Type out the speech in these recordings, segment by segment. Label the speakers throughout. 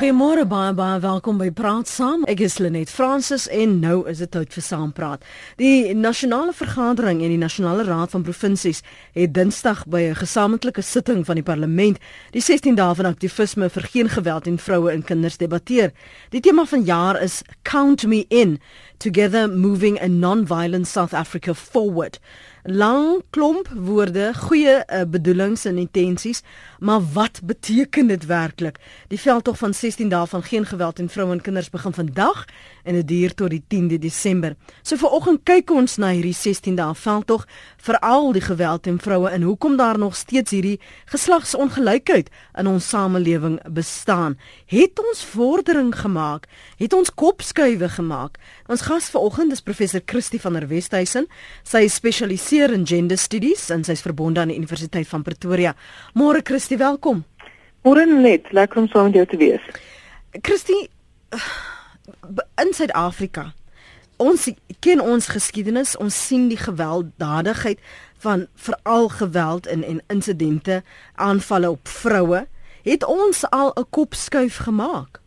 Speaker 1: Goeiemôre baie baie welkom by Praat Saam. Ek is Lenet Fransis en nou is dit tyd vir Saampraat. Die nasionale vergadering en die nasionale raad van provinsies het Dinsdag by 'n gesamentlike sitting van die parlement die 16 dae van aktivisme vir geen geweld teen vroue en kinders debatteer. Die tema van jaar is Count Me In: Together Moving a Non-Violent South Africa Forward lang klomp woorde, goeie uh, bedoelings en intensies, maar wat beteken dit werklik? Die veldtog van 16 dae van geen geweld teen vroue en kinders begin vandag en dit duur tot die 10de Desember. So viroggend kyk ons na hierdie 16 dae veldtog, veral die geweld teen vroue en hoekom daar nog steeds hierdie geslagsongelykheid in ons samelewing bestaan. Het ons vordering gemaak? Het ons kopskuive gemaak? Ons gas vanoggend is professor Christie van der Westhuizen. Sy spesialiseer in gender studies en sy's verbonde aan die Universiteit van Pretoria. Môre Christie, welkom.
Speaker 2: Môre net, lekker om saam met jou te wees.
Speaker 1: Christie in Suid-Afrika. Ons ken ons geskiedenis, ons sien die gewelddadigheid van veral geweld in en insidente, aanvalle op vroue, het ons al 'n kopskuif gemaak.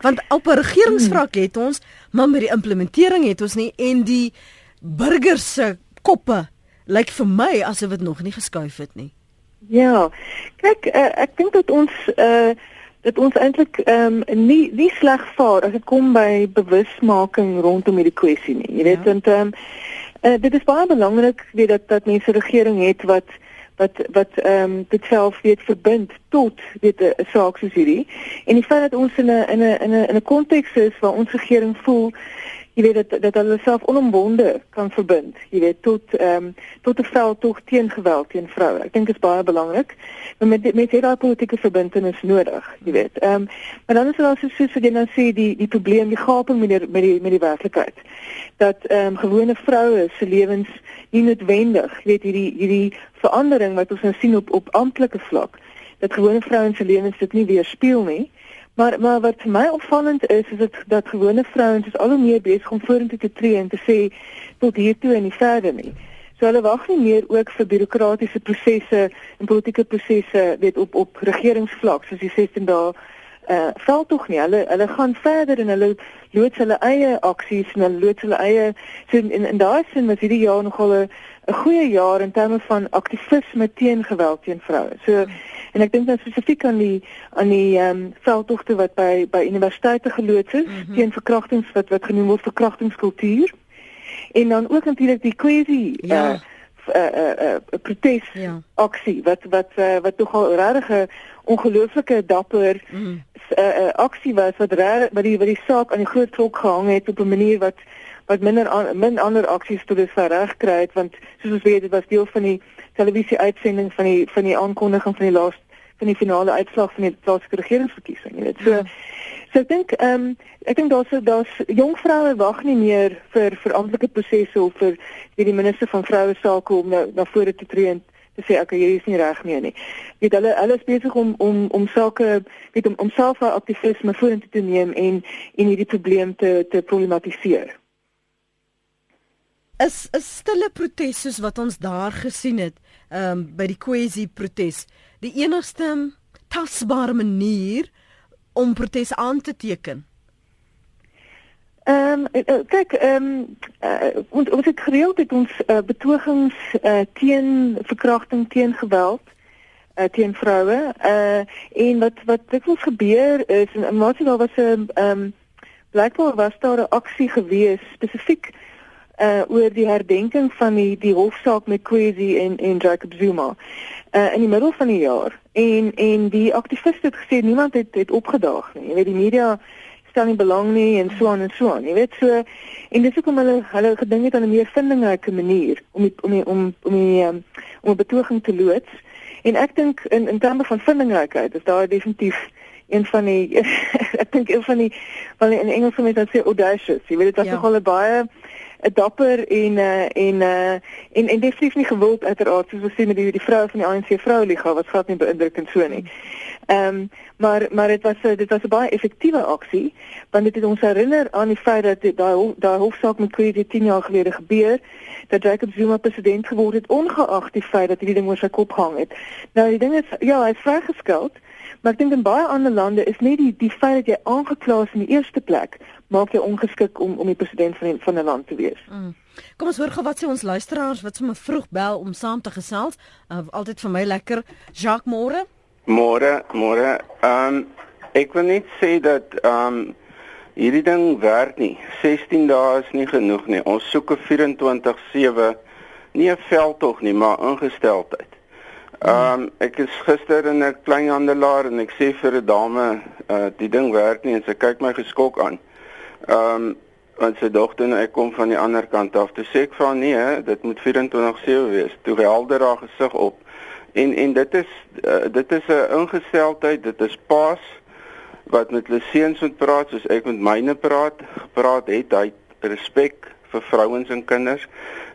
Speaker 1: Want op 'n regeringsvlak het ons, maar met die implementering het ons nie en die burgers se koppe lyk vir my asof dit nog nie geskuif het nie.
Speaker 2: Ja. Kyk, uh, ek dink dat ons uh dat ons eintlik ehm um, nie nie sleg vaar as dit kom by bewusmaking rondom hierdie kwessie nie. Jy weet, ja. want ehm um, uh, dit is baie belangrik weet dat dat mense regering het wat wat wat ehm um, dit self weet verbind tot weet 'n saak soos hierdie. En die feit dat ons in 'n in 'n in 'n in 'n konteks is waar ons regering voel jy weet dat dat hulle self onombonde kan verbind jy weet tot ehm um, tot 'n veld tog teen geweld teen vroue. Ek dink dit is baie belangrik maar met met hierdie politieke verbintenis nodig jy weet. Ehm um, maar dan is daar so soos wat jy nou sê die die probleem die gaping met die met die met die werklikheid. Dat ehm um, gewone vroue se lewens nie noodwendig jy weet hierdie hierdie verandering wat ons nou sien op op amptelike vlak dat gewone vrouens se lewens dit nie weerspieël nie Maar maar wat vir my opvallend is is dit dat gewone vrouens is al hoe meer besig om vorentoe te tree en te sê tot hier toe en nie verder nie. So hulle wag nie meer ook vir bureaukratiese prosesse en politieke prosesse weet op op regeringsvlak soos die 16 dae uh eh, val tog nie. Hulle hulle gaan verder en hulle loods hulle eie aksies en hulle loods hulle eie so in in daai sin was hierdie jaar nogal 'n 'n goeie jaar in terme van aktivisme teen geweld teen vroue. So en ek dink dan spesifiek aan die aan die ehm um, veldtogte wat by by universiteite geloods is mm -hmm. teen verkrachtings wat wat genoem word verkrachtingskultuur. En dan ook natuurlik die kwessie ja. uh uh uh, uh protes ja. aksie wat wat uh, wat tog al regtig 'n ongelooflike dapper mm. uh, uh aksie was wat reg wat die wat die saak aan die groot klok gehang het op 'n manier wat wat minder an, min ander aksies tot dusver reg kry het want soos ons weet dit was deel van die televisie uitsending van die van die aankondiging van die laaste van die finale uitslag van die plaaslike regeringsverkiesing jy weet so ja. So ek dink ehm um, ek dink daar's daar's jong vroue wag nie meer vir amptelike prosesse of vir wie die minister van vroue sake om nou na vore te tree en te sê ek hier is nie reg meer nie. Weet hulle hulle is besig om om om sake weet om om self aktivisme vorentoe te neem en en hierdie probleem te te problematiseer
Speaker 1: is 'n stille protes soos wat ons daar gesien het um, by die Kwesi protes die enigste tasbare manier om protes aan te teken.
Speaker 2: Ehm um, kyk ehm um, uh, ons het gereeld het ons uh, betogings uh, teen verkrachting teen geweld uh, teen vroue uh, en wat wat dikwels gebeur is en maar sien daar was 'n ehm um, blykbaar was daar 'n aksie gewees spesifiek uh oor die herdenking van die die hofsaak met Kwesi en en Jacob Zuma uh in die middel van die jaar. En en die aktiviste het gesê niemand het het opgedaag nie. Jy weet die media stel nie belang nie en so aan en so aan jy weet. So en dis hoekom hulle hulle gedink het aan 'n meer vindinglike manier om die, om die, om om die, um, om 'n betoging te loods. En ek dink in in terme van vindinglikheid is daar definitief een van die ek dink een van die die in Engels mense dan sê audacious. Jy weet dit was ja. nogal 'n baie dapper en uh, en uh, en en definitief nie gewild uiteraard soos ons sien met die die vroue van die ANC vroueliga wat glad nie beïndrukend so nie. Ehm um, maar maar dit was dit was 'n baie effektiewe aksie want dit het ons herinner aan die feit dat daai daai hofsaak met Kwesi 10 jaar gelede gebeur dat Jacob Zuma president geword het ongeag die feit dat hierdie ding oor sy kop gehang het. Nou die ding is ja, hy is vrygeskeld Maar ek dink in baie ander lande is net die die feit dat jy aangekla is in die eerste plek maak jou ongeskik om om die president van die, van 'n land te wees. Mm.
Speaker 1: Kom ons hoor gou wat sê ons luisteraars wat sommer vroeg bel om saam te gesels. Uh, altyd vir my lekker. Jacques Moore.
Speaker 3: Môre, môre. Ehm um, ek wil net sê dat ehm um, hierdie ding werk nie. 16 dae is nie genoeg nie. Ons soek 'n 24/7 nie 'n veldtog nie, maar ingesteldheid. Ehm um, ek is gister in 'n kleinhandelaar en ek sê vir 'n dame, uh, die ding werk nie en sy kyk my geskok aan. Ehm um, want sy dogter en ek kom van die ander kant af. Toe sê ek vir haar nee, dit moet 24/7 wees. Toe helder haar gesig op. En en dit is uh, dit is 'n ingesteldheid, dit is paas wat met hulle seuns moet praat soos ek met myne praat, gepraat het, hy respek vir vrouens en kinders.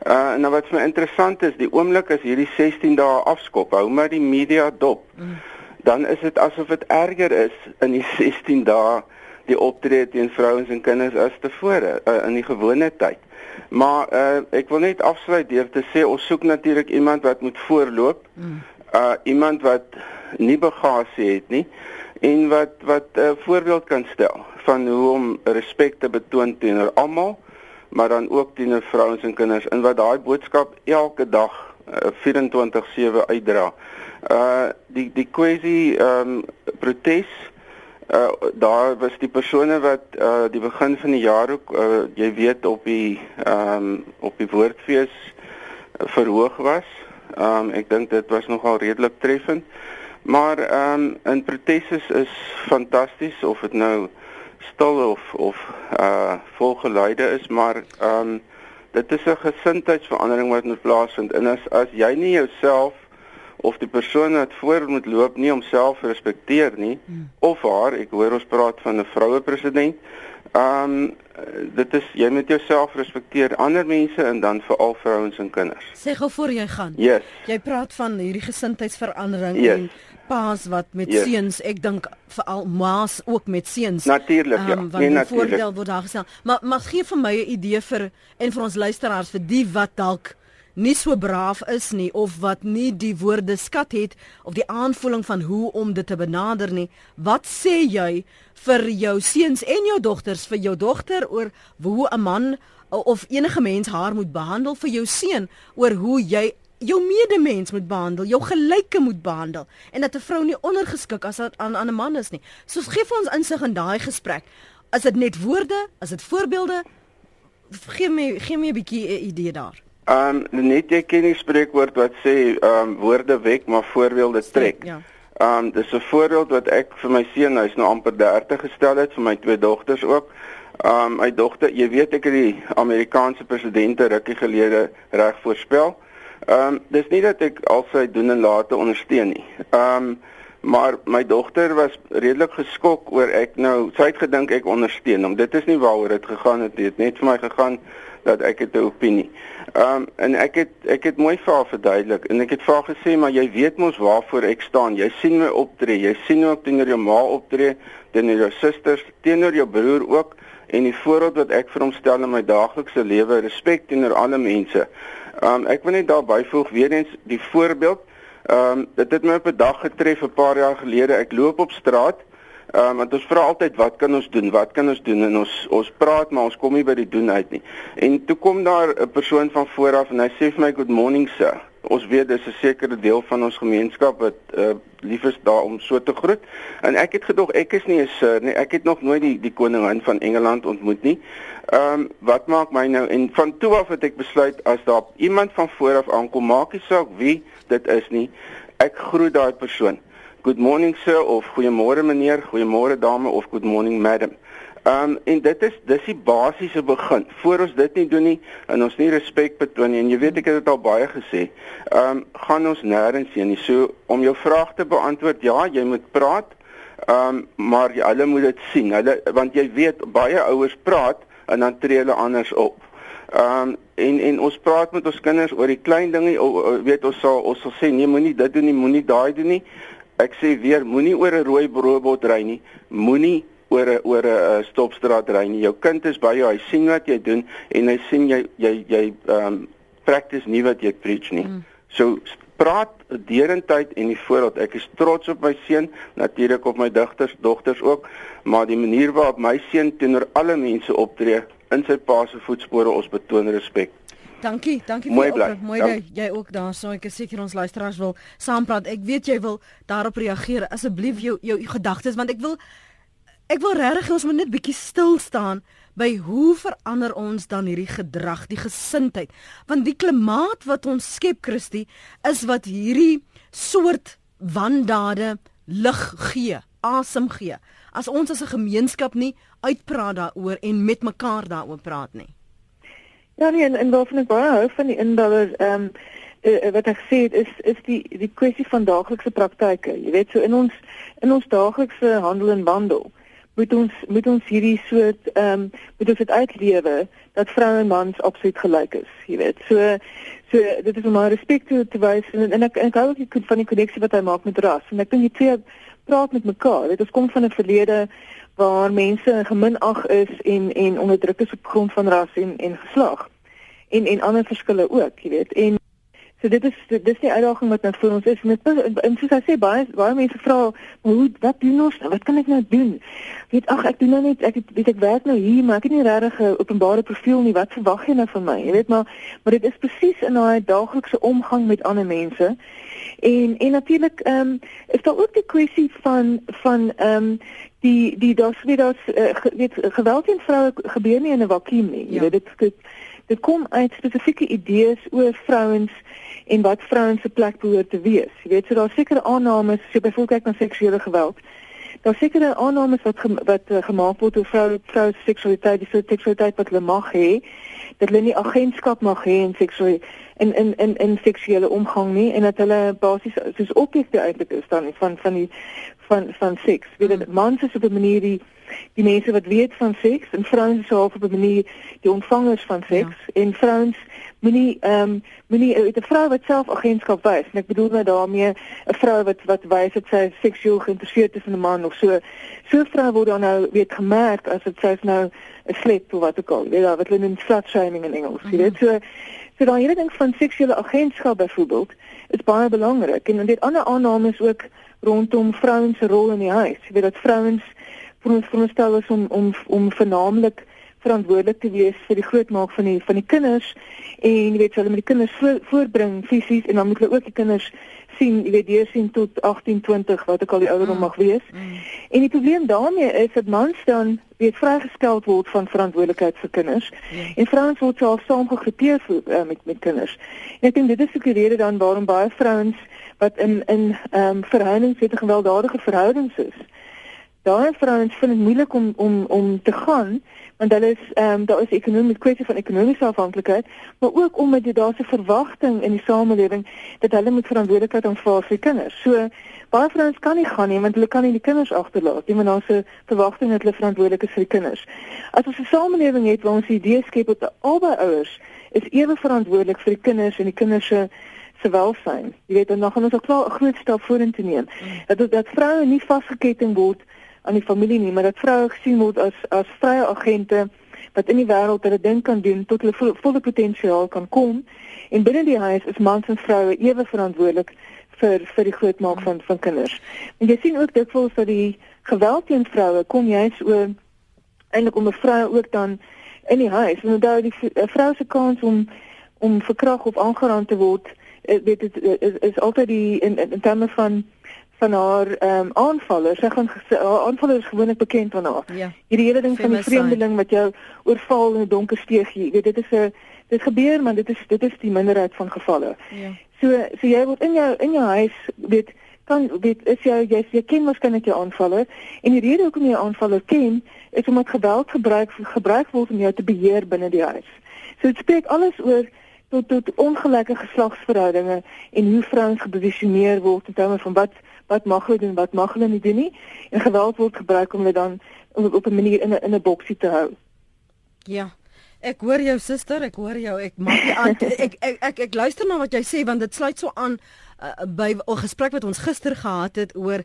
Speaker 3: Uh en nou wat vir my interessant is, die oomblik as hierdie 16 dae afskop, hou maar die media dop. Mm. Dan is dit asof dit erger is in die 16 dae die optrede teen vrouens en kinders as tevore uh, in die gewone tyd. Maar uh ek wil net afsluit deur te sê ons soek natuurlik iemand wat moet voorloop. Mm. Uh iemand wat nie bagasie het nie en wat wat 'n uh, voorbeeld kan stel van hoe om respek te betoon teenoor almal maar dan ook teenoor vrouens en kinders en wat daai boodskap elke dag uh, 24/7 uitdra. Uh die die kwessie ehm um, protes uh daar was die persone wat uh die begin van die jaar ook uh jy weet op die ehm um, op die woordfees verhoog was. Ehm um, ek dink dit was nogal redelik treffend. Maar ehm um, in protes is, is fantasties of dit nou stil of of uh volgeluide is, maar ehm um, dit is 'n gesindheidsverandering wat moet plaasvind. En as as jy nie jouself of die persoon wat voor moet loop nie homself respekteer nie hmm. of haar, ek hoor ons praat van 'n vroue president. Ehm um, dit is jy moet jouself respekteer, ander mense en dan veral vrouens en kinders.
Speaker 1: Sê gou voor jy gaan.
Speaker 3: Yes.
Speaker 1: Jy praat van hierdie gesindheidsverandering yes. en paas wat met yes. seuns, ek dink veral maas ook met seuns.
Speaker 3: Natuurlik, ja. Um,
Speaker 1: nee, natuurlik. Voordeel word daar gestel. Maar maar gee vir my 'n idee vir en vir ons luisteraars vir die wat dalk nie so braaf is nie of wat nie die woorde skat het of die aanvoeling van hoe om dit te benader nie. Wat sê jy vir jou seuns en jou dogters vir jou dogter oor hoe 'n man of enige mens haar moet behandel vir jou seun oor hoe jy jou medemens moet behandel, jou gelyke moet behandel en dat 'n vrou nie ondergeskik as aan aan 'n man is nie. So gee vir ons insig in daai gesprek. Is dit net woorde? Is dit voorbeelde? Gee my gee my 'n bietjie 'n idee daar.
Speaker 3: Ehm um, net jy ken die spreekwoord wat sê ehm um, woorde wek maar voorbeelde trek. Ja. Ehm um, dis 'n voorbeeld wat ek vir my seun, hy's nou amper 30 gestel het vir my twee dogters ook. Ehm um, my dogter, jy weet ek het die Amerikaanse presidente rukkie gelede reg voorspel. Ehm um, dis nie dat ek al sy doen en late ondersteun nie. Ehm um, maar my dogter was redelik geskok oor ek nou sy het gedink ek ondersteun hom. Dit is nie waaroor dit gegaan het nie. Dit het net vir my gegaan dat ek het 'n opinie. Ehm um, en ek het ek het mooi vir haar verduidelik en ek het vir haar gesê maar jy weet mos waarvoor ek staan. Jy sien my optree. Jy sien ook teenoor jou ma optree, teenoor jou susters, teenoor jou broer ook en die voorbeeld wat ek vir hom stel in my daaglikse lewe, respek teenoor alle mense. Ehm um, ek wil net daar byvoeg weer eens die voorbeeld. Ehm um, dit het my op 'n dag getref 'n paar jaar gelede. Ek loop op straat. Ehm um, want ons vra altyd wat kan ons doen? Wat kan ons doen? En ons ons praat maar ons kom nie by die doen uit nie. En toe kom daar 'n persoon van voor af en hy sê vir my good morning sir ons weet dis 'n sekere deel van ons gemeenskap wat uh, lief is daar om so te groet. En ek het gedog ek is nie 'n sir nie. Ek het nog nooit die die koningin van Engeland ontmoet nie. Ehm um, wat maak my nou en van toe af het ek besluit as daar iemand van voor af aankom, maak nie saak wie dit is nie. Ek groet daai persoon. Good morning sir of goeiemôre meneer, goeiemôre dame of good morning madam. Ehm um, en dit is dis die basiese begin. Voor ons dit nie doen nie en ons nie respek betoon nie en jy weet ek het dit al baie gesê. Ehm um, gaan ons nêrens heen nie. So om jou vraag te beantwoord, ja, jy moet praat. Ehm um, maar jy, hulle moet dit sien. Hulle want jy weet baie ouers praat en dan tree hulle anders op. Ehm um, en en ons praat met ons kinders oor die klein dinge. Weet ons sal ons sal sê nee, moenie dit doen nie, moenie daai doen nie. Ek sê weer, moenie oor 'n rooi robot ry nie. Moenie oor 'n oor 'n uh, stopstraat ry nie. Jou kind is by jou, hy sien wat jy doen en hy sien jy jy jy ehm um, practice nie wat jy preach nie. Mm. So praat derentyd en die voorbeeld. Ek is trots op my seun, natuurlik op my dogters, dogters ook, maar die manier waarop my seun teenoor alle mense optree in sy pa se voetspore, ons betoon respek.
Speaker 1: Dankie, dankie vir jou oproep. Mooi jy, jy ook daar. So ek is seker ons luisteraars wil saampraat. Ek weet jy wil daarop reageer. Asseblief jou jou gedagtes want ek wil ek wil regtig ons moet net bietjie stil staan by hoe verander ons dan hierdie gedrag, die gesindheid? Want die klimaat wat ons skep, Christie, is wat hierdie soort wandade lig gee, asem gee. As ons as 'n gemeenskap nie uitpraat daaroor en met mekaar daaroor praat nie.
Speaker 2: Ja nee, en, en waarvan ek baie hou van die indaller ehm um, uh, wat ek sê is is die die kwessie van daaglikse praktyke. Jy weet so in ons in ons daaglikse handel en wandel moet ons moet ons hierdie soort ehm um, moet ons dit uitlewe dat vroue en mans absoluut gelyk is, jy weet. So so dit is om my respek te, te wys en, en ek ek hou ook van die koneksie wat hy maak met ras. En ek dink die twee praat met mekaar. Dit is kom van 'n verlede waar mense geminag is en en onderdruk is op grond van ras en en geslag. En en ander verskille ook, jy weet. En So dit is dit is die uitdaging wat nou vir ons is met en soos ek sê baie baie mense vra hoe wat doen ons wat kan ek nou doen? Weet ag ek doen nou net ek weet ek werk nou hier maar ek het nie regtig 'n openbare profiel nie. Wat verwag jy nou van my? Jy weet maar maar dit is presies in daai daaglikse omgang met ander mense. En en natuurlik ehm um, is daar ook die kwessie van van ehm um, die die daar's weer daar's uh, weet geweld teen vroue gebeur nie in 'n vakuum nie. Jy ja. weet dit, dit dit kom uit spesifieke idees oor vrouens en wat vrouens se plek behoort te wees. Jy weet, so daar sekerre aannames, so byvoorbeeld kyk na seksuele geweld. Daar sekerre aannames wat ge, wat uh, gemaak word oor vrou vrou seksualiteit, die seksualiteit wat hulle mag hê, dat hulle nie agentskap mag hê in seksuele in in in in seksuele omgang nie en dat hulle basies soos objekte eintlik is dan van van die van van seks. Weet dit mm. mans is op 'n manier die die mense wat weet van seks en vrouens is half op 'n manier die ontvangers van seks ja. en vrouens moenie ehm um, moenie 'n vrou wat self agentskap wys en ek bedoel nou daarmee 'n vrou wat wat wys dat sy seksueel geïnteresseerd is in 'n man of so. So vrou word dan nou weet gemerk as dit sy nou 'n slep of wat ook al weet jy wat hulle noem slut shaming in Engels mm -hmm. jy weet. So so daai hele ding van seksuele agentskap byvoorbeeld is baie belangrik en dit ander aannames ook rondom vrouens se rol in die huis. Jy weet dat vrouens veronderstel is om om om vernaamlik verantwoordelik te wees vir die grootmaak van die van die kinders en jy weet hulle met die kinders voor, voorbring fisies en dan moet hulle ook die kinders sien jy weet deur sien tot 18 20 wat ook al die ouderdom mm. mag wees. Mm. En die probleem daarmee is dat mans dan weet vrygesteld word van verantwoordelikheid vir kinders yeah. en vrouens word self saamgegroepeer uh, met met kinders. En ek dink dit is ook die rede dan waarom baie vrouens wat in in ehm um, verhoudings het gewelddadige verhoudings is daai vrouens vind dit moeilik om om om te gaan want hulle is ehm um, daar is ekonomiese kwessie van ekonomiese afhanklikheid maar ook omdat jy daar's 'n verwagting in die samelewing dat hulle moet verantwoordelikheid aanvaar vir kinders. So baie vrouens kan nie gaan nie want hulle kan nie die kinders agterlaat nie want daar's 'n verwagting dat hulle verantwoordelik is vir die kinders. As ons 'n samelewing het waar ons idee skep dat albei ouers is ewe verantwoordelik vir die kinders en die kinders se se welstand. Jy weet dan gaan ons ook klaar 'n groot stap vorentoe neem. Mm. Dat dat vroue nie vasgeketting word aan die familie nie, maar dat vroue gesien word as as vrye agente wat in die wêreld hulle ding kan doen tot hulle volle, volle potensiaal kan kom. En binne die huis is mans en vroue ewe verantwoordelik vir vir die grootmaak van van kinders. En jy sien ook dikwels dat die geweld teen vroue kom juis oor eintlik om 'n vrou ook dan in die huis. En onthou die vrou se kans om om verkragt of aangeraan te word, eh, dit is, is, is altyd die in in terme van van haar ehm um, aanvallers. Sy gaan haar aanvallers gewoonlik bekend van haar. Ja. Hierdie hele ding van die vreemdeling wat jou oorval in 'n donker steegie. Jy weet dit is 'n dit gebeur maar dit is dit is die minderheid van gevalle. Ja. So so jy word in jou in jou huis weet kan weet is jou jy jy ken waarskynlik jou aanvaller en die rede hoekom jy aanvaller ken is omdat geweld gebruik gebruik word om jou te beheer binne die huis. So dit spreek alles oor tot tot ongelyke geslagsverhoudinge en hoe vrouens geposisioneer word in terme van wat wat mag hulle doen, wat mag hulle nie doen nie. En geweld word gebruik om hulle dan op, op 'n manier in 'n in 'n boksie te hou.
Speaker 1: Ja. Ek hoor jou suster, ek hoor jou. Ek maak nie aan ek ek, ek ek ek luister na wat jy sê want dit sluit so aan uh, by 'n gesprek wat ons gister gehad het oor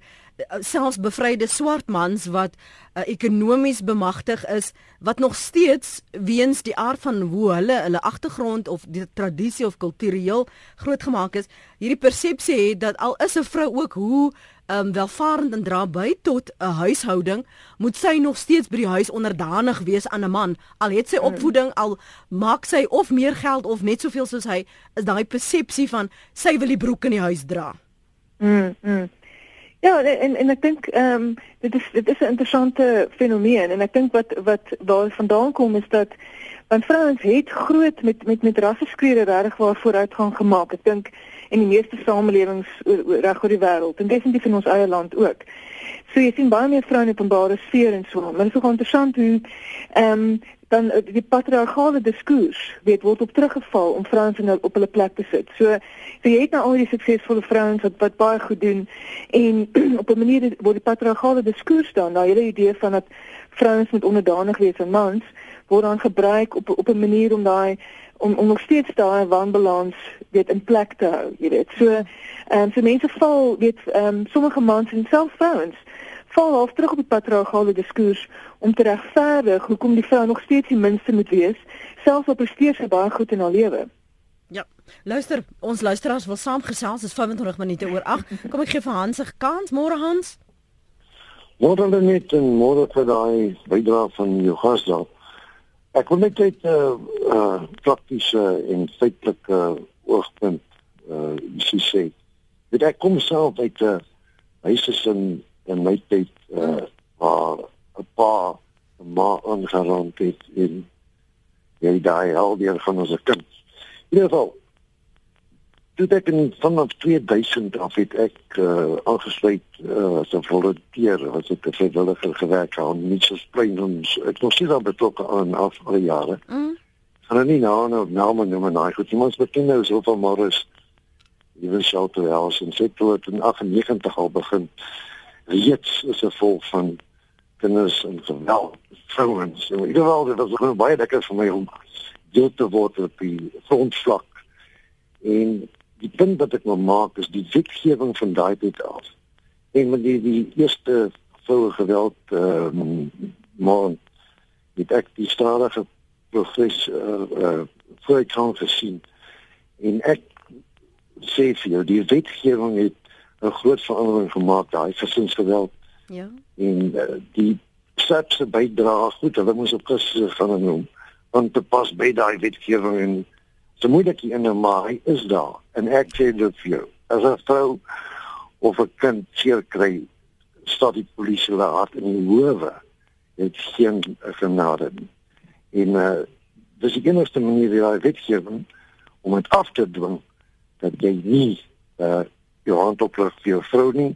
Speaker 1: selfs bevryde swart mans wat uh, ekonomies bemagtig is wat nog steeds weens die aard van hoe hulle hulle agtergrond of die tradisie of kultureel grootgemaak is hierdie persepsie het dat al is 'n vrou ook hoe um, welvarend en dra by tot 'n huishouding, moet sy nog steeds by die huis onderdanig wees aan 'n man. Al het sy mm. opvoeding al maak sy of meer geld of net soveel soos hy, is daai persepsie van sy wil die broek in die huis dra.
Speaker 2: Mm. mm. Ja, en en ek dink ehm um, dit is dit is 'n interessante fenomeen en ek dink wat wat daar vandaan kom is dat want vrouens het groot met met met rasseskreure regtig waar vooruitgang gemaak. Ek dink in die meeste samelewings reg oor die wêreld en definitief in ons eie land ook. So jy sien baie meer vroue in openbare sfeer en so. Maar dit is ook interessant hoe ehm um, dan die patriargale diskurs weet word op teruggeval om vrouens in op hulle plek te sit. So, so jy het nou al die suksesvolle vrouens wat wat baie goed doen en op 'n manier word die patriargale diskurs dan, daai hele idee van dat vrouens moet onderdanig wees aan mans word dan gebruik op op 'n manier om daai om om nog steeds daai wanbalans weet in plek te hou, jy weet. So ehm um, so mense val weet ehm um, sommige mans en self vrouens val half terug op die patriargale diskurs om te regverdig hoekom die vrou nog steeds die minste moet wees, selfs al presteer sy baie goed in haar lewe.
Speaker 1: Ja. Luister, ons luisteraars wil saamgesels, dis 25 minute oor 8. Kom ek gee vir Hans 'n kans, môre Hans.
Speaker 4: Môre dan net en môre vir daai bydra van jou gas daar. Ek wil net uit 'n uh, uh, praktiese en feitelike oogpunt uh sê. Dit ek kom self uit 'n uh, huisesin in my tyd uh waar 'n pa 'n ma aangerand het in jy daai al die van ons kind. In ieder geval Toe ek in vanaf 2000 af het ek uh, aangesluit uh, as 'n volunteer, as ek 'n vrywilliger gewerk aan Mitchells Plain ons ek was hier betrokke aan af al die jare. Mm. En nie nou nou nou maar nou maar nou goed, iemand begin nou so van wil sou toe als en sê toe in 98 al begin reeds is 'n vol van kinders en geweld vrouens. In ieder geval dit was baie lekker vir my om deel te word op die grondvlak en die punt wat ek wil maak is die wetgewing van daai tyd af. En met die die eerste vroue geweld ehm uh, maar dit ek die stadige progress eh uh, uh, voor kan gesien. En ek sê vir jou die wetgewing het 'n groot verandering gemaak daai gesinsgeweld. Ja. En uh, die sepse bydra goed, hulle moes op gister gaan noem want dit pas by daai wetgewing en so moeilik hier in 'n maar hy is daar en ek sê dit vir jou as 'n vrou of 'n kind seer kry stad die polisie hulle hart in die howe het geen genade en uh, dis die enigste manier hy weet hier om dit af te dwing dat jy nie uh, jou hand oplig vir jou vrou nie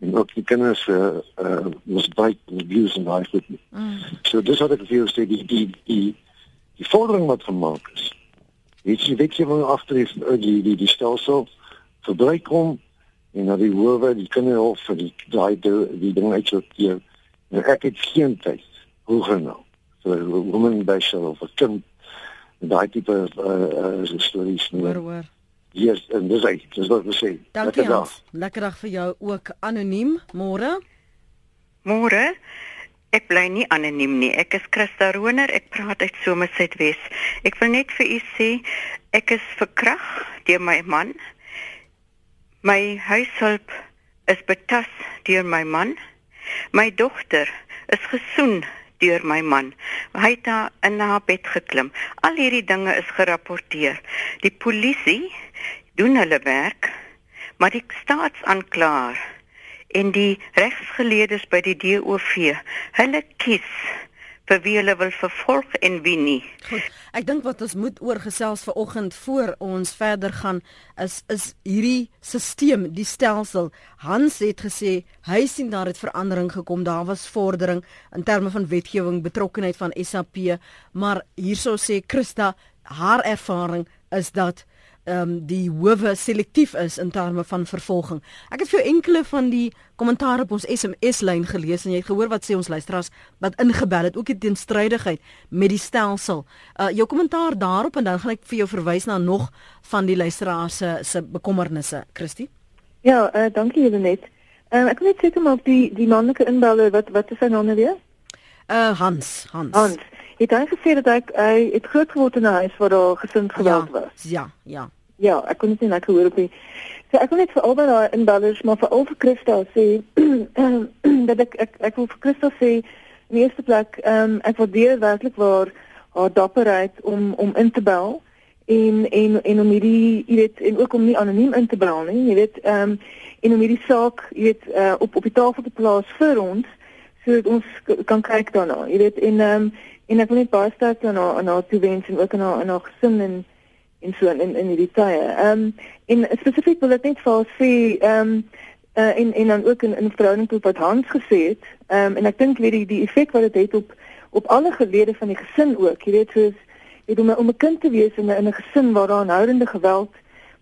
Speaker 4: en ook die kinders uh, uh, misbruik en abuse en daai goed nie. Mm. So dis wat ek vir jou sê die die die die vordering wat gemaak is het jy weet jy van agter die eh, die die, die stelsel verbruik kom en na die howe die kinderhof vir die daai die ding uit so hier en ek het geen tyd hoe genoeg so 'n woman by sy of 'n kind daai tipe uh, uh, stories
Speaker 1: nie hoor hoor
Speaker 4: Yes, en dis hy, dis wat ek sê.
Speaker 1: Lekker dag. Lekker dag vir jou ook anoniem. Môre.
Speaker 5: Môre. Ek bly nie anoniem nie. Ek is Christa Roner. Ek praat uit Somersuidwes. Ek wil net vir u sê ek is verkrag deur my man. My huishulp is betas deur my man. My dogter is gesoen deur my man. Hy het daar in haar bed geklim. Al hierdie dinge is gerapporteer. Die polisie doen hulle werk, maar die staatsaanklaer en die regsgeleerdes by die DOV, hulle kies vir wie hulle wil vervolg en wie nie.
Speaker 1: Goed. Ek dink wat ons moet oorgesels vir oggend voor ons verder gaan is is hierdie stelsel, die stelsel. Hans het gesê hy sien daar het verandering gekom. Daar was vordering in terme van wetgewing, betrokkenheid van SAP, maar hierso sê Christa haar ervaring is dat ehm um, die howe selektief is in terme van vervolging. Ek het vir enkele van die kommentaar op ons SMS lyn gelees en jy het gehoor wat sê ons luisteraars wat ingebel het ook die teenstrydigheid met die stelsel. Uh jou kommentaar daarop en dan gaan ek vir jou verwys na nog van die luisteraars se se bekommernisse, Christie.
Speaker 2: Ja, uh dankie julle net. Ehm um, ek weet seker maar die die manlike inbeller wat wat is sy naam nou weer?
Speaker 1: Uh Hans, Hans.
Speaker 2: Hans. Het hy gesê dat hy hy het groot geword in 'n huis waar daar gesinsgeweld
Speaker 1: ja,
Speaker 2: was?
Speaker 1: Ja, ja.
Speaker 2: Ja, ek kon dit nie lekker hoor op nie. So ek wil net vir albei daai inbellers maar vir al vir Christa sê dat ek ek ek wil vir Christa sê in die eerste plek ehm um, ek waardeer werklik waar haar dapperheid om om in te bel en en en om hierdie jy weet en ook om nie anoniem in te bel nie jy weet ehm um, en om hierdie saak jy weet uh, op op die tafel te plaas vir ons sodat ons kan kyk daarna jy weet en ehm um, en ek wil net baie sterk aan haar aan haar toewens en ook aan haar aan haar gesin en en so in in hierdie tye ehm um, en spesifiek wil ek net vir sê ehm um, uh, en en dan ook in in verhouding tot wat Hans gesê het ehm um, en ek dink weet die die effek wat dit het, het op op alle gelede van die gesin ook jy weet soos het om om 'n kind te wees in 'n in 'n gesin waar daar aanhoudende geweld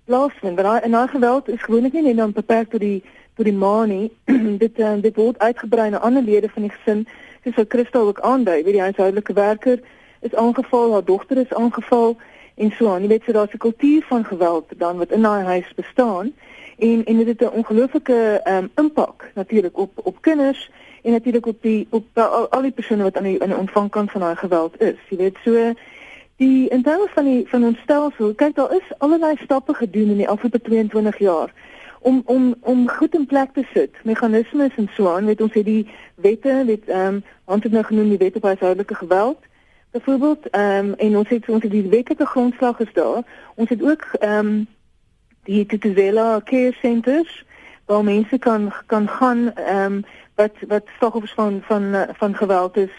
Speaker 2: plaasvind. Daai en daai geweld is gewoonlik nie net dan beperk tot die tot die ma nie. dit uh, dit word uitgebrei na ander lede van die gesin. Soos wat Christel ook aandui, weet die huishoudelike werker is aangeval, haar dogter is aangeval en so aan. Jy weet so daar's 'n kultuur van geweld dan wat in daai huis bestaan en en dit het 'n ongelooflike um, impak natuurlik op op kinders en natuurlik op die op al, al die persone wat aan die in die ontvangkant van daai geweld is. Jy weet so Die in terme van die van ons stelsel, kyk daar is allerlei stappe gedoen in die afgelope 22 jaar om om om goed in plek te sit, meganismes en so aan, weet ons het die wette, weet ehm um, ons het nou genoem die wette op huishoudelike geweld. Byvoorbeeld, ehm um, en ons het ons het die wetlike grondslag is daar. Ons het ook ehm um, die Tutusela Care Centers waar mense kan kan gaan ehm um, wat wat slagofers van van van geweld is.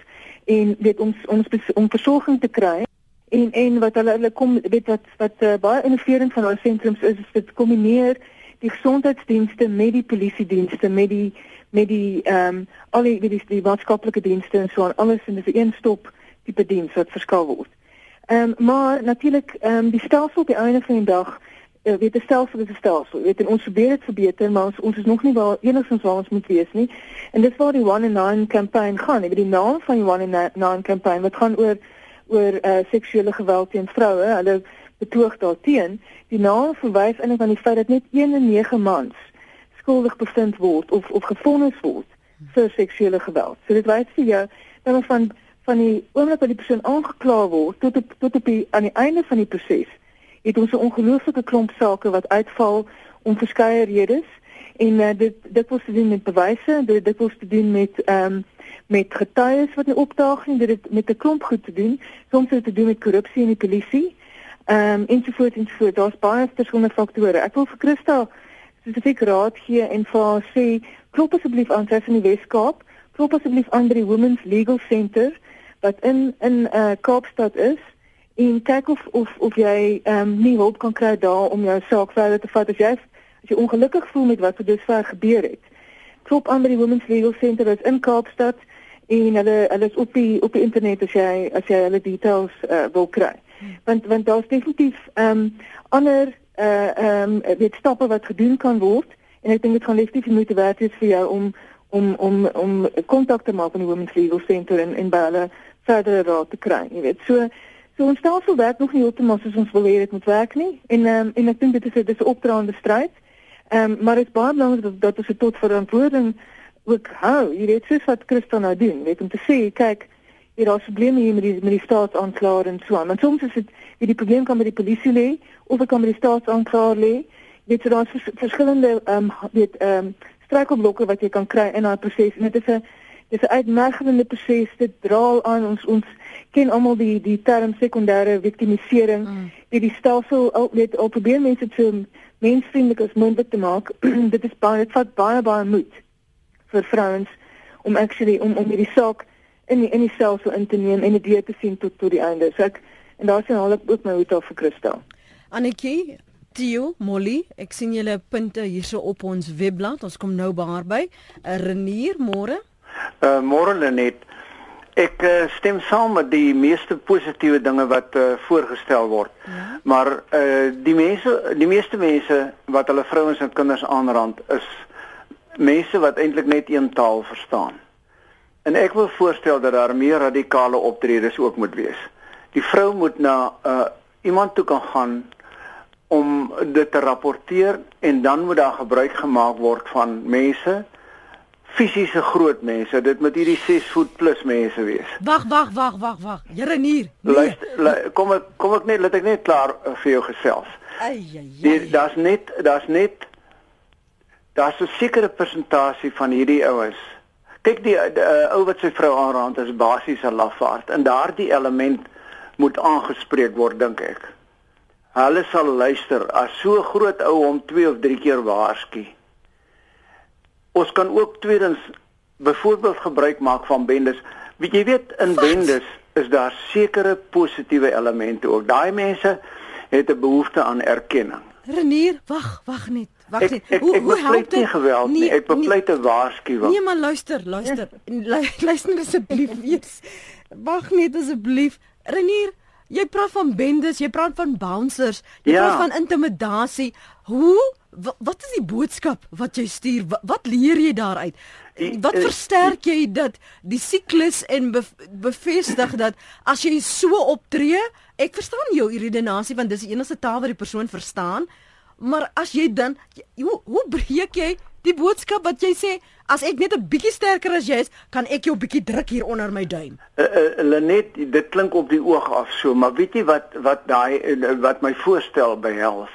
Speaker 2: En weet ons ons om versorging te kry. En en wat hulle hulle kom weet wat wat uh, baie innoverend van hulle sentrums is is dit kombineer die gesondheidsdienste met die polisie dienste met die met die ehm um, al die die, die maatskaplike dienste en so aan. Alles in 'n een stop tipe diens wat verskaf word. Ehm um, maar natuurlik ehm um, die stelsel op die einde van die dag uh, weet die stelsel is 'n stelsel. Weet en ons probeer dit verbeter maar ons, ons is nog nie waar enigstens waar ons moet wees nie. En dis waar die one in nine campaign gaan. Ek weet die naam van die one in nine campaign wat gaan oor oor uh, seksuele geweld teen vroue. Hulle betoog daarteen. Die naam verwys eintlik aan die feit dat net 1 in 9 mans skuldig bevind word of of gefonnis word vir seksuele geweld. So dit wys vir jou dat van van die oomblik wat die persoon aangekla word tot op tot op die aan die einde van die proses het ons 'n ongelooflike klomp sake wat uitval om verskeie redes en uh, dit dit was te doen met bewyse, dit dit was te doen met ehm um, met getuies wat nie opdaag nie, dit het met 'n klomp goed te doen. Soms het dit te doen met korrupsie in die polisie. Ehm um, ensovoorts ensovoorts. Daar's baie verskillende faktore. Ek wil vir Christa spesifiek raad gee en vir haar sê, klop asseblief aan sy van die Wes-Kaap, klop asseblief aan by die Women's Legal Center wat in in uh, Kaapstad is en kyk of of of jy ehm um, hulp kan kry daar om jou saak verder te vat as jy as jy ongelukkig voel met wat dusver gebeur het. Klop aan by die Women's Legal Center wat in Kaapstad en hulle is op die op die internet as jy as jy hulle details uh, wil kry. Want want daar's definitief ehm um, ander uh ehm um, weet stappe wat gedoen kan word en ek dink dit gaan definitief moeite werd wees vir jou om om om om te maak met die Women's Legal Center en en by verdere raad te kry, jy weet. So so ons stelsel werk nog nie heeltemal soos ons wil hê dit moet werk nie en ehm um, en ek dink dit is dis 'n opdraande stryd. Ehm um, maar dit is baie belangrik dat dat ons tot verantwoording ook hou. Jy weet soos wat Christel nou doen, weet om te sê, kyk, hier daar's probleme hier met die met die staatsaanklaer en so aan. Soms is dit wie die probleem kan met die polisie lê of ek kan met die staatsaanklaer lê. Jy weet so daar's vers, verskillende ehm um, weet ehm um, struikelblokke wat jy kan kry in daai proses en dit is 'n dis 'n uitmergelende proses. Dit dra aan ons ons ken almal die die term sekondêre victimisering. Mm. Die die stelsel al weet al probeer mense te mensvriendelik as moontlik te maak. dit is baie dit vat baie baie moed vir vrouens om actually om om hierdie saak in die, in die selfsel in te neem en dit weer te sien tot tot die einde. So ek en daar sien hulle ook my hoed af vir Christa.
Speaker 1: Annetjie Tio, Molly, ek sien julle punte hierso op ons webblad. Ons kom nou by haar by. Uh, Renier, môre?
Speaker 6: Uh môre Lenet. Ek uh, stem saam met die meeste positiewe dinge wat uh, voorgestel word. Ja. Maar uh die mense, die meeste mense wat hulle vrouens en kinders aanrand is mense wat eintlik net een taal verstaan. En ek wil voorstel dat daar meer radikale optredes ook moet wees. Die vrou moet na uh, iemand toe kan gaan om dit te rapporteer en dan moet daar gebruik gemaak word van mense fisiese groot mense. Dit moet hierdie 6 voet plus mense wees.
Speaker 1: Wag, wag, wag, wag, wag. Here hier.
Speaker 6: Nee. Luister, kom ek kom ek net laat ek net klaar uh, vir jou gesels.
Speaker 1: Ai ai.
Speaker 6: Daar's net daar's net daar's 'n sekere persentasie van hierdie ouens. Kyk die, uh, ou wat sy vrou aanraak is basies 'n lafaard en daardie element moet aangespreek word dink ek. Hulle sal luister as so groot ou hom 2 of 3 keer waarsku. Ons kan ook tweedens byvoorbeeld gebruik maak van bendes. Wie jy weet in bendes is daar sekere positiewe elemente ook. Daai mense het 'n behoefte aan erkenning.
Speaker 1: Renier, wag, wag net. Wag net.
Speaker 6: Ek, ek, hoe hoe help dit? Nie geweld nie. Ek bepleit 'n waarskuwing.
Speaker 1: Nee, maar luister, luister. luister asseblief eens. Wag net asseblief. Renier, jy praat van bendes, jy praat van bouncers, jy ja. praat van intimidasie. Hoe wat is die boodskap wat jy stuur? Wat, wat leer jy daaruit? Wat versterk jy dat die siklus en be, bevestig dat as jy so optree, ek verstaan jou redenasie want dis die enigste taal wat die persoon verstaan, maar as jy dan hoe hoe breek jy die boodskap wat jy sê as ek net 'n bietjie sterker as jy is, kan ek jou bietjie druk hier onder my duim.
Speaker 6: Uh, uh, Lenet, dit klink op die oog af so, maar weet jy wat wat daai uh, wat my voorstel behels?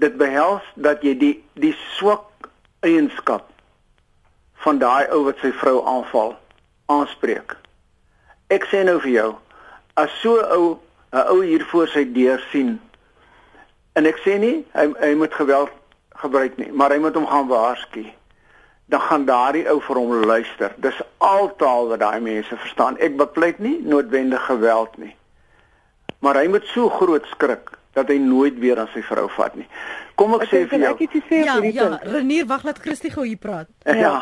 Speaker 6: Dit behels dat jy die die swak eienskap van daai ou wat sy vrou aanval aanspreek. Ek sê nou vir jou, as so ou 'n ou hier voor sy deur sien en ek sê nie hy hy moet geweld gebruik nie, maar hy moet hom gaan waarsku. Dan gaan daardie ou vir hom luister. Dis altaal wat daai mense verstaan. Ek bepleit nie noodwendig geweld nie. Maar hy moet so groot skrik dat hy nooit weer aan sy vrou vat nie. Kom ek, ek sê vir jou.
Speaker 2: Ek het sê
Speaker 1: ja, ja, Renier, wag laat Christie gou hier praat.
Speaker 6: Ja. ja.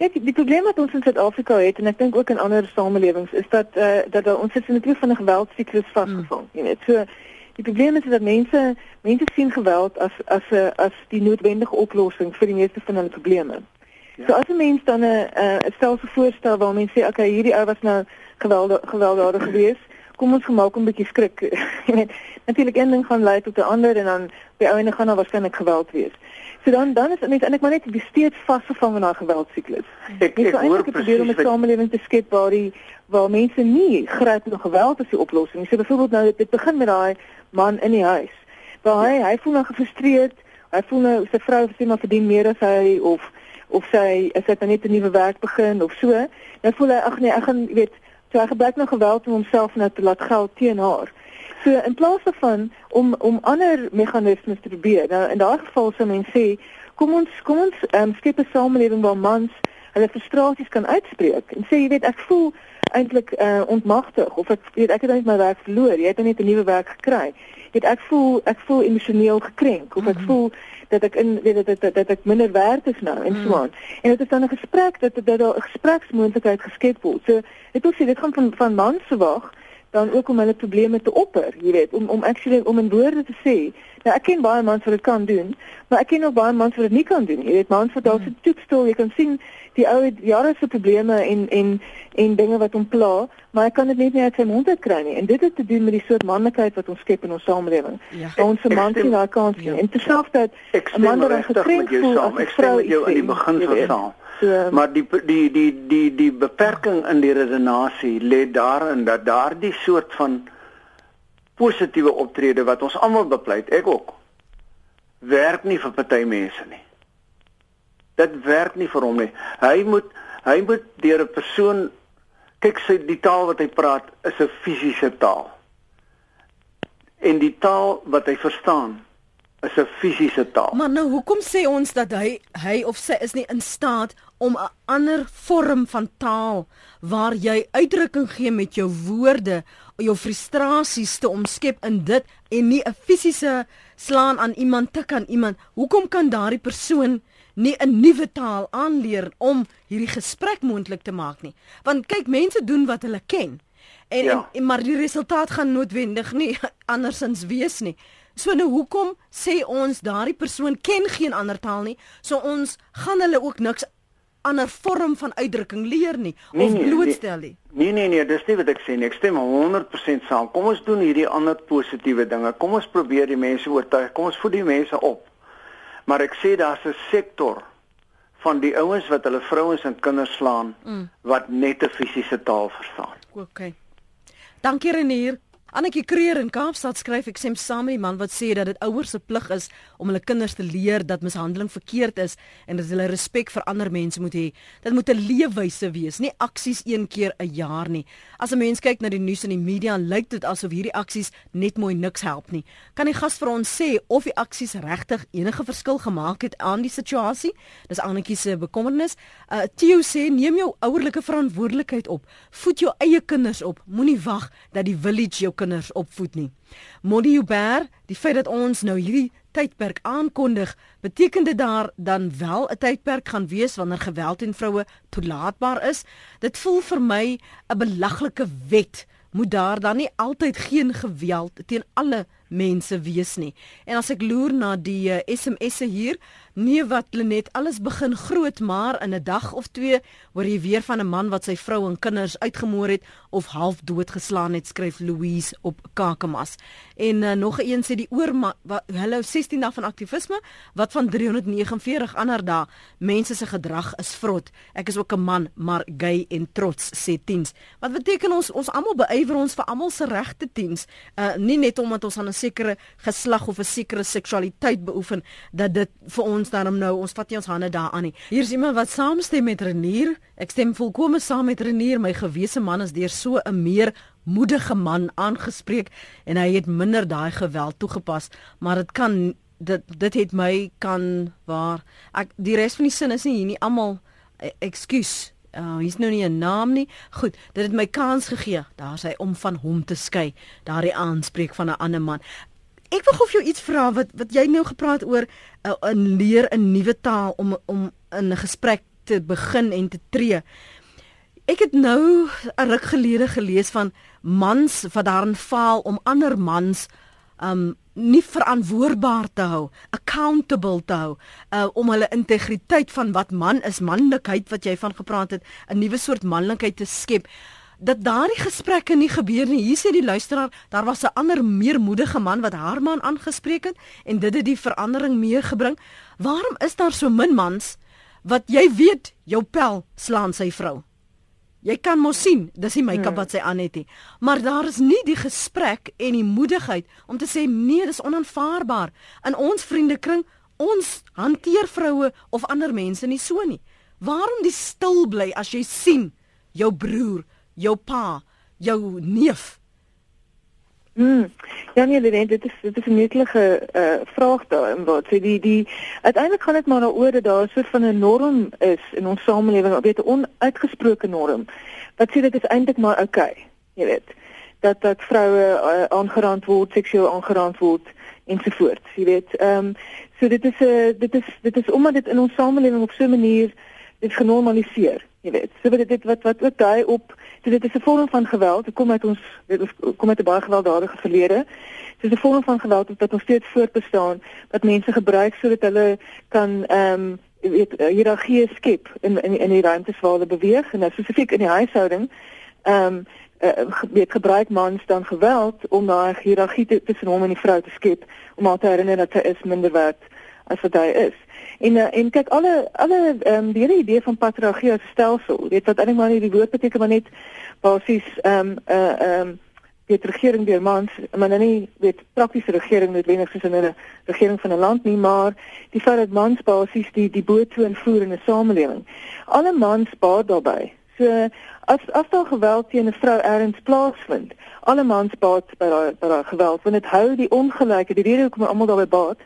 Speaker 2: Kyk, die probleem wat ons in Suid-Afrika het en ek dink ook in ander samelewings is dat eh uh, dat ons sit in 'n tipe van 'n geweldsiklus vasgevang. Mm. Jy weet, so die probleem is dat mense mense sien geweld as as 'n as die noodwendige oplossing vir die meeste van hulle probleme. Ja. So as 'n mens dan 'n 'n stelsel voorstel waar mense sê, okay, hierdie ou was nou geweld gewelddadig geweest kom ons gemaak 'n bietjie skrik. Jy weet, natuurlik een ding gaan lei tot 'n ander en dan by ouene gaan daar waarskynlik geweld wees. So dan dan is en ek maar net besteed vasgevang in daai geweldsiklus.
Speaker 6: Ek ek hoor
Speaker 2: presies om 'n samelewing te skep waar die waar mense nie gryp na geweld as die oplossing nie. So byvoorbeeld nou dit begin met daai man in die huis. Waar hy hy voel nou gefrustreerd. Hy voel nou sy vrou sê maar verdien meer as hy of of sy is dit net 'n nuwe werk begin of so. Nou voel hy ag nee, ek gaan weet So hy gebruik nou geweld om homself net te laat geld teen haar. So in plaas daarvan om om ander meganismes te probeer. Nou in daardie geval sou mens sê, kom ons kom ons um, skep 'n samelewing waar mans hulle frustrasies kan uitspreek en sê jy weet ek voel eintlik uh, ontmagtig of ek weet ek het net my werk verloor. Jy het net 'n nuwe werk gekry. Jy weet ek voel ek voel emosioneel gekrenk of ek -hmm. voel dat ek in weet dat dat, dat ek minder werd is nou en so mm. aan. En dit is dan 'n gesprek dat dat daar 'n gespreksmoontlikheid geskep word. So dit wil sê dit gaan van van man se wag dan ook om hulle probleme te opper, jy weet, om om actually om in woorde te sê. Nou ek ken baie mans wat dit kan doen, maar ek ken ook baie mans wat dit nie kan doen. Jy weet, mans wat dalk mm. se toetsstoel, jy kan sien die ou jare se probleme en en en dinge wat hom pla, maar ek kan dit net nie uit sy mond uit kry nie. En dit het te doen met die soort manlikheid wat ons skep in ons samelewing. Ja. Ons se mans sien daai kans nie. Ja. En terselfdertyd 'n man wat gekrenk voel as 'n vrou
Speaker 6: met jou in die begin van saam. So, maar die die die die die beperking in die redenasie lê daarin dat daardie soort van positiewe optrede wat ons almal bepleit, ek ook werk nie vir party mense nie. Dit werk nie vir hom nie. Hy moet hy moet deur 'n persoon kyk sy die taal wat hy praat is 'n fisiese taal. En die taal wat hy verstaan is 'n fisiese taal.
Speaker 1: Maar nou hoekom sê ons dat hy hy of sy is nie in staat om 'n ander vorm van taal waar jy uitdrukking gee met jou woorde, jou frustrasies te omskep in dit en nie 'n fisiese slaan aan iemand tik aan iemand. Hoekom kan daardie persoon nie 'n nuwe taal aanleer om hierdie gesprek moontlik te maak nie. Want kyk, mense doen wat hulle ken. En, ja. en maar die resultaat gaan noodwendig nie andersins wees nie. So nou hoekom sê ons daardie persoon ken geen ander taal nie? So ons gaan hulle ook niks ander vorm van uitdrukking leer nie nee, of nee, blootstel nie.
Speaker 6: Nee nee nee, dis nie wat ek sê nie. Ek stem 100% saam. Kom ons doen hierdie ander positiewe dinge. Kom ons probeer die mense oortuig. Kom ons voed die mense op. Maar ek sê daar's 'n sektor van die ouens wat hulle vrouens en kinders slaan mm. wat net 'n fisiese taal verstaan.
Speaker 1: OK. Dankie Renier. Annetjie Kreer in Kaapstad skryf ek stem saam met die man wat sê dat dit ouers se plig is om hulle kinders te leer dat mishandeling verkeerd is en dat hulle respek vir ander mense moet hê. Dit moet 'n leefwyse wees, nie aksies een keer 'n jaar nie. As 'n mens kyk na die nuus en die media, lyk dit asof hierdie aksies net mooi niks help nie. Kan die gas vir ons sê of die aksies regtig enige verskil gemaak het aan die situasie? Dis Annetjie se bekommernis. Uh Theo sê neem jou ouerlike verantwoordelikheid op. Voed jou eie kinders op. Moenie wag dat die village jou kinders opvoed nie. Modi Uber, die feit dat ons nou hierdie tydperk aankondig, beteken dit daar dan wel 'n tydperk gaan wees wanneer geweld teen vroue toelaatbaar is? Dit voel vir my 'n belaglike wet. Moet daar dan nie altyd geen geweld teen alle mense wees nie. En as ek loer na die uh, SMS'e hier, nie wat hulle net alles begin groot, maar in 'n dag of twee hoor jy weer van 'n man wat sy vrou en kinders uitgemoor het of half doodgeslaan het, skryf Louise op Kakamas. En uh, nog een sê die oor hulle 16 dae van aktivisme wat van 349 ander dae mense se gedrag is vrot. Ek is ook 'n man, maar gay en trots sê teens. Wat beteken ons ons almal beywer ons vir almal se regte teens, uh, nie net omdat ons aan 'n sekere geslag of 'n sekere seksualiteit beoefen dat dit vir ons daarom nou ons vat nie ons hande daaraan nie. Hier is iemand wat saamstem met Renier. Ek stem volkome saam met Renier. My gewese man is deur so 'n meer moedige man aangespreek en hy het minder daai geweld toegepas, maar dit kan dit dit het my kan waar ek die res van die sin is nie hier nie almal e, ekskuus Uh, hy's nou nie 'n naam nie. Goed, dit het my kans gegee. Daar's hy om van hom te skei. Daardie aanspreek van 'n ander man. Ek wil gou vir jou iets vra wat wat jy nou gepraat oor uh, leer 'n nuwe taal om om in 'n gesprek te begin en te tree. Ek het nou 'n ruk gelede gelees van mans wat daarin faal om ander mans um nie verantwoordbaar te hou, accountable te hou, uh, om hulle integriteit van wat man is, manlikheid wat jy van gepraat het, 'n nuwe soort manlikheid te skep. Dat daardie gesprekke nie gebeur nie. Hier sê die luisteraar, daar was 'n ander meer moedige man wat haar man aangespreek het en dit het die verandering meegebring. Waarom is daar so min mans wat jy weet jou pel slaan sy vrou? Jy kan mos sien, dis nie make-up hmm. wat sy aan het nie. Maar daar is nie die gesprek en die moedigheid om te sê nee, dis onaanvaarbaar. In ons vriendekring, ons hanteer vroue of ander mense nie so nie. Waarom die stil bly as jy sien jou broer, jou pa, jou neef
Speaker 2: Mm. Ja nee, dit dit is dit is 'n netelige uh, vraag daar en wat sê die die uiteindelik gaan dit maar daaroor dat daar van 'n norm is in ons samelewing, weet 'n onuitgesproke norm. Wat sê dit is eintlik maar oukei, okay, jy weet. Dat dat vroue uh, aangerand word, seksueel aangerand word ensovoorts, jy weet. Ehm um, so dit is 'n uh, dit is dit is omdat dit in ons samelewing op so 'n manier is genormaliseer, jy weet. So dit dit wat wat ook daai op So dit is 'n vorm van geweld. Dit kom uit ons dit kom uit 'n baie gewelddadige verlede. Dit is 'n vorm van geweld wat nog steeds voortbestaan wat mense gebruik sodat hulle kan ehm um, weet hiërargie skep in in in die ruimtes waar hulle beweeg en nou spesifiek in die huishouding. Ehm um, uh, weet gebruik mans dan geweld om daai hiërargie tussen hom en die vrou te skep om haar te herinner dat sy is minder werd as wat hy is. En uh, en kyk alle alle ehm um, die hele idee van patriargie as stelsel, weet wat eintlik maar nie die woord beteken maar net basies ehm um, uh, ehm um, die regering deur mans, maar nou nie weet praktiese regering noodwendig soos in 'n regering van 'n land nie, maar die feit dat mans basies die die boot toe invoer in 'n samelewing. Alle mans baat daarbey. So as as daar geweld teen 'n vrou erns plaasvind, alle mans baat by daai by daai geweld want dit hou die ongelyke, die rede hoekom almal daarbey baat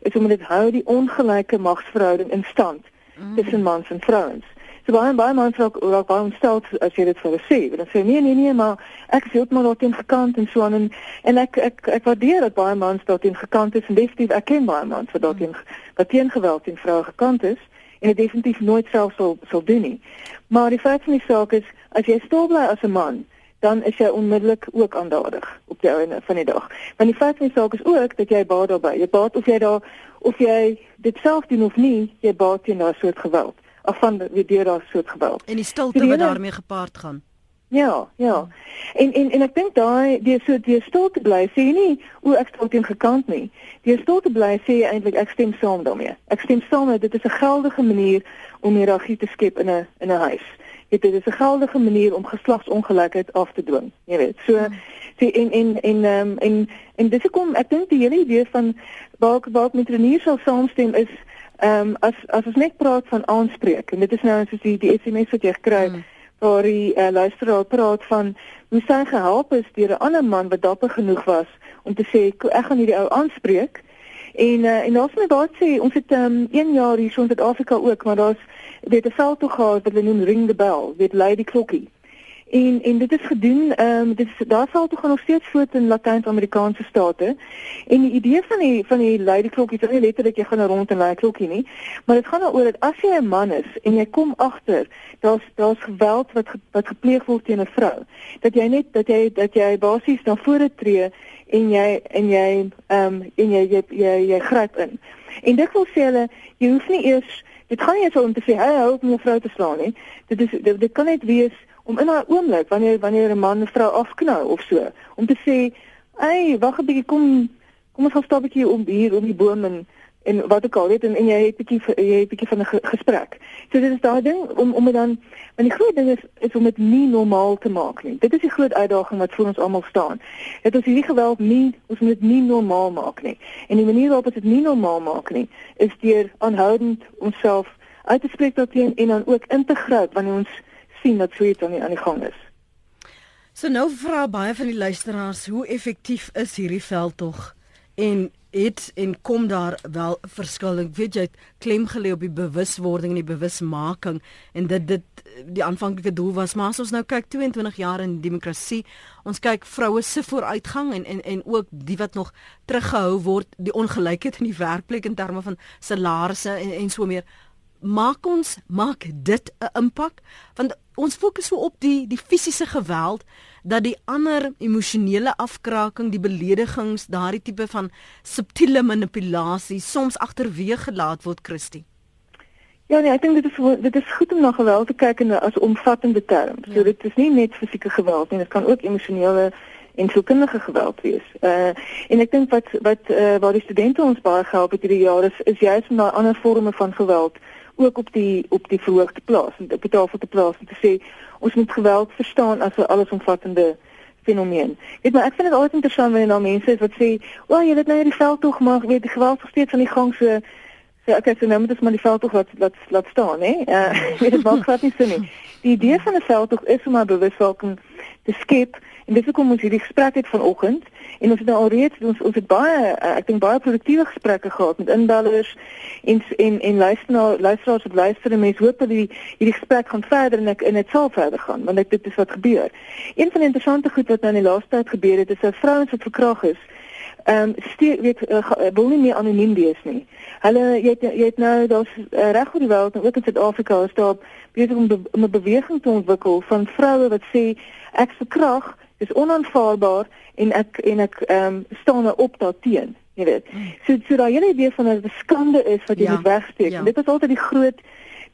Speaker 2: is om dit hou die ongelyke magsverhouding in stand mm. tussen mans en vrouens. So baie baie mans raak raak baie ontstel as jy dit vir hulle sê. Dan sê nee nee nee, maar ek is heeltemal daarteen gekant en so aan en en ek ek ek waardeer dat baie mans daarteen gekant is en definitief ek ken baie mans wat daarteen wat teen geweld teen vroue gekant is en dit definitief nooit self sal sal doen nie. Maar die feit van die saak is as jy stil bly as 'n man dan is jy onmiddellik ook aandadig op die einde van die dag. Want die feit van die saak is ook dat jy baat daarbey. Jy baat of jy daar of jy dit self doen of nie, jy baat teen daardie soort geweld. Af van wie deur daardie soort geweld.
Speaker 1: En die stilte wat daarmee gepaard gaan.
Speaker 2: Ja, ja. En en en ek dink daai die so die stil te bly sê nie o ek staan teen gekant nie. Die stil te bly sê eintlik ek stem saam daarmee. Ek stem saam dat dit is 'n geldige manier om hierdie te skep in 'n in 'n huis. Dit is 'n geldige manier om geslagsongelykheid af te dwing. Jy weet. So sê en en en ehm um, en en dis hoekom ek dink die hele idee van waar waar met Renier sal saamstem is ehm um, as as ons net praat van aanspreek en dit is nou soos die die SMS wat jy gekry het. Mm waar die uh, luisteraar praat van hoe sy gehelp is deur 'n ander man wat dapper genoeg was om te sê ek gaan hierdie ou aanspreek. En uh, en ons moet daar sê ons het um, 1 jaar hier so in Suid-Afrika ook, maar daar's weet 'n veld toe gehad wat hulle noem ring the bell, weet lei die klokkie. En en dit is gedoen, ehm um, dit is daar sal toe gaan nog steeds voort in Latyn-Amerikaanse state. En die idee van die van die lady klokkie is nie letterlik jy gaan rond en lei klokkie nie, maar dit gaan daaroor dat as jy 'n man is en jy kom agter daar's daar's geweld wat wat gepleeg word teen 'n vrou, dat jy net dat jy dat jy basies na vore tree en jy en jy ehm um, en jy jy jy, jy gryp in. En dit wil sê hulle jy hoef nie eers dit gaan nie eens om te sê hy hou om 'n vrou te slaan nie. Dit is dit, dit kan net wees om in daai oomblik wanneer wanneer 'n man 'n vrou afknou of so om te sê, "Ey, wag 'n bietjie, kom kom ons gaan stap 'n bietjie om hier om die boom en en wat ek al weet en, en jy het 'n bietjie jy het 'n bietjie van 'n gesprek." So dit is daai ding om om dit dan want die groot ding is is om dit nie normaal te maak nie. Dit is die groot uitdaging wat voor ons almal staan. Dit is hierdie geweld nie ons moet dit nie normaal maak nie. En die manier waarop ons dit nie normaal maak nie is deur aanhoudend onsself uit te spreek daarteen en dan ook in te gryp wanneer ons sien dat so iets aan die aan die gang is.
Speaker 1: So nou vra baie van die luisteraars, hoe effektief is hierdie veldtog en het en kom daar wel verskil? Ek weet jy het klem gelê op die bewuswording en die bewusmaking en dit dit die aanvanklike doel was, maar as ons nou kyk 22 jaar in demokrasie, ons kyk vroue se vooruitgang en en en ook die wat nog teruggehou word, die ongelykheid in die werkplek in terme van salarisse en en so meer maak ons maak dit 'n impak want ons fokus so op die die fisiese geweld dat die ander emosionele afkraking die beledigings daardie tipe van subtiele manipulasie soms agterweeg gelaat word Christie
Speaker 2: Ja nee ek dink dit is dit is goed om na geweld te kyk en as omvattende term so ja. dit is nie net fisieke geweld nie dit kan ook emosionele en sielkundige geweld wees. Uh en ek dink wat wat uh, waar die studente ons baie gehelp het hierdie jaar is is juist om daai ander forme van geweld ook op die op die verhoog te plaas en op die tafel te plaas en te sê ons moet geweld verstaan as 'n allesomvattende fenomeen. Weet maar ek vind dit altyd interessant wanneer daar mense is wat sê, "O, oh, jy het nou hierdie veld tog maar weet die geweld steeds aan die gang so sê okay, so nou moet ons maar die veld tog laat laat laat staan, hè? Uh weet dit maak glad nie sin nie. Die idee van 'n veld tog is om 'n bewustwording te skep En dis hoekom ons hierdie gesprek het vanoggend en ons het nou alreeds ons ons het baie uh, ek dink baie produktiewe gesprekke gehad met inbellers en en en luisteraars luisteraars wat luister en mense hoop dat die hierdie gesprek gaan verder en ek en dit sal verder gaan want ek dit is wat gebeur. Een van die interessante goed wat nou in die laaste tyd gebeur het is dat vrouens wat verkragt is ehm um, steek weet uh, wil nie meer anoniem wees nie. Hulle jy het, jy het nou daar's uh, reg oor die wêreld en ook in Suid-Afrika is daar besig om, be, om 'n beweging te ontwikkel van vroue wat sê ek verkragt is onaanvaarbaar en ek en ek ehm um, staan nou op daarteen, jy weet. So so daai hele idee van 'n skande is wat jy ja, moet wegsteek. Ja. Dit is altyd die groot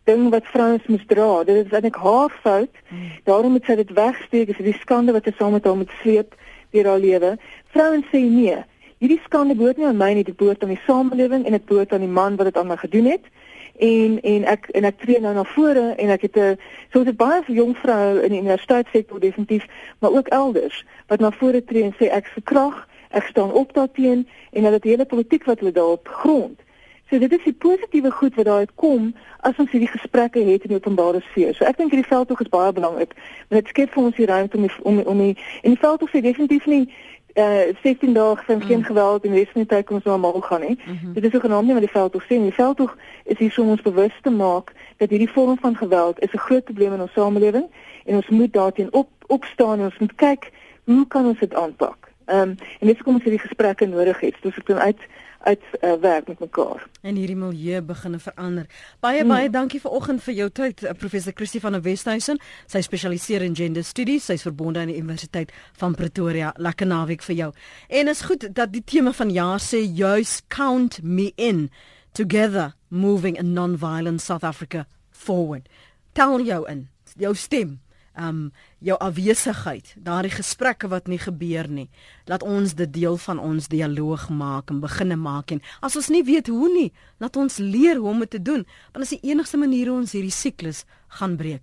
Speaker 2: ding wat vrouens moet dra. Dit is eintlik haar fout. Hmm. Daarom moet sy dit wegsteek. Dit is die skande wat sy saam met haar moet sleep deur haar lewe. Vrouens sê nee. Hierdie skande behoort nie aan my nie, dit behoort aan die samelewing en dit behoort aan die man wat dit aan my gedoen het en en ek en ek tree nou na vore en ek het 'n so 'n baie jong vrou in die universiteitssektor definitief maar ook elders wat na vore tree en sê ek verkrag ek staan op daarteen en hulle het hele politiek wat hulle daarop grond. So dit is die positiewe goed wat daaruit kom as ons hierdie gesprekke het in die openbare sfeer. So ek dink hierdie veldtog is baie belangrik dit skep vir ons die ruimte om die, om om die, en die veldtog sê definitief nie uh eh, 16 dae van geen mm. geweld en van die tyd kom ons nou almal gaan nie. Mm -hmm. Dit is so genoem nie met die veldtog sien. Die veldtog is hier om ons bewus te maak dat hierdie vorm van geweld is 'n groot probleem in ons samelewing en ons moet daarteen op opstaan en ons moet kyk hoe kan ons dit aanpak. Ehm um, en dis hoekom ons hierdie gesprekke nodig het. Dus ek doen uit uit uh, werk met mekaar.
Speaker 1: En hierdie milieu begin verander. Baie hmm. baie dankie vir oggend vir jou tyd uh, professor Christie van der Westhuizen. Sy spesialiseer in gender studies. Sy's verbonde aan die Universiteit van Pretoria. Lekker naweek vir jou. En is goed dat die tema van jaar sê juis count me in together moving a non-violent South Africa forward. Tel jou in. Jou stem um jou afwesigheid, daardie gesprekke wat nie gebeur nie. Laat ons dit deel van ons dialoog maak en beginne maak en as ons nie weet hoe nie, laat ons leer hoe om dit te doen, want dit is die enigste manier hoe ons hierdie siklus gaan breek.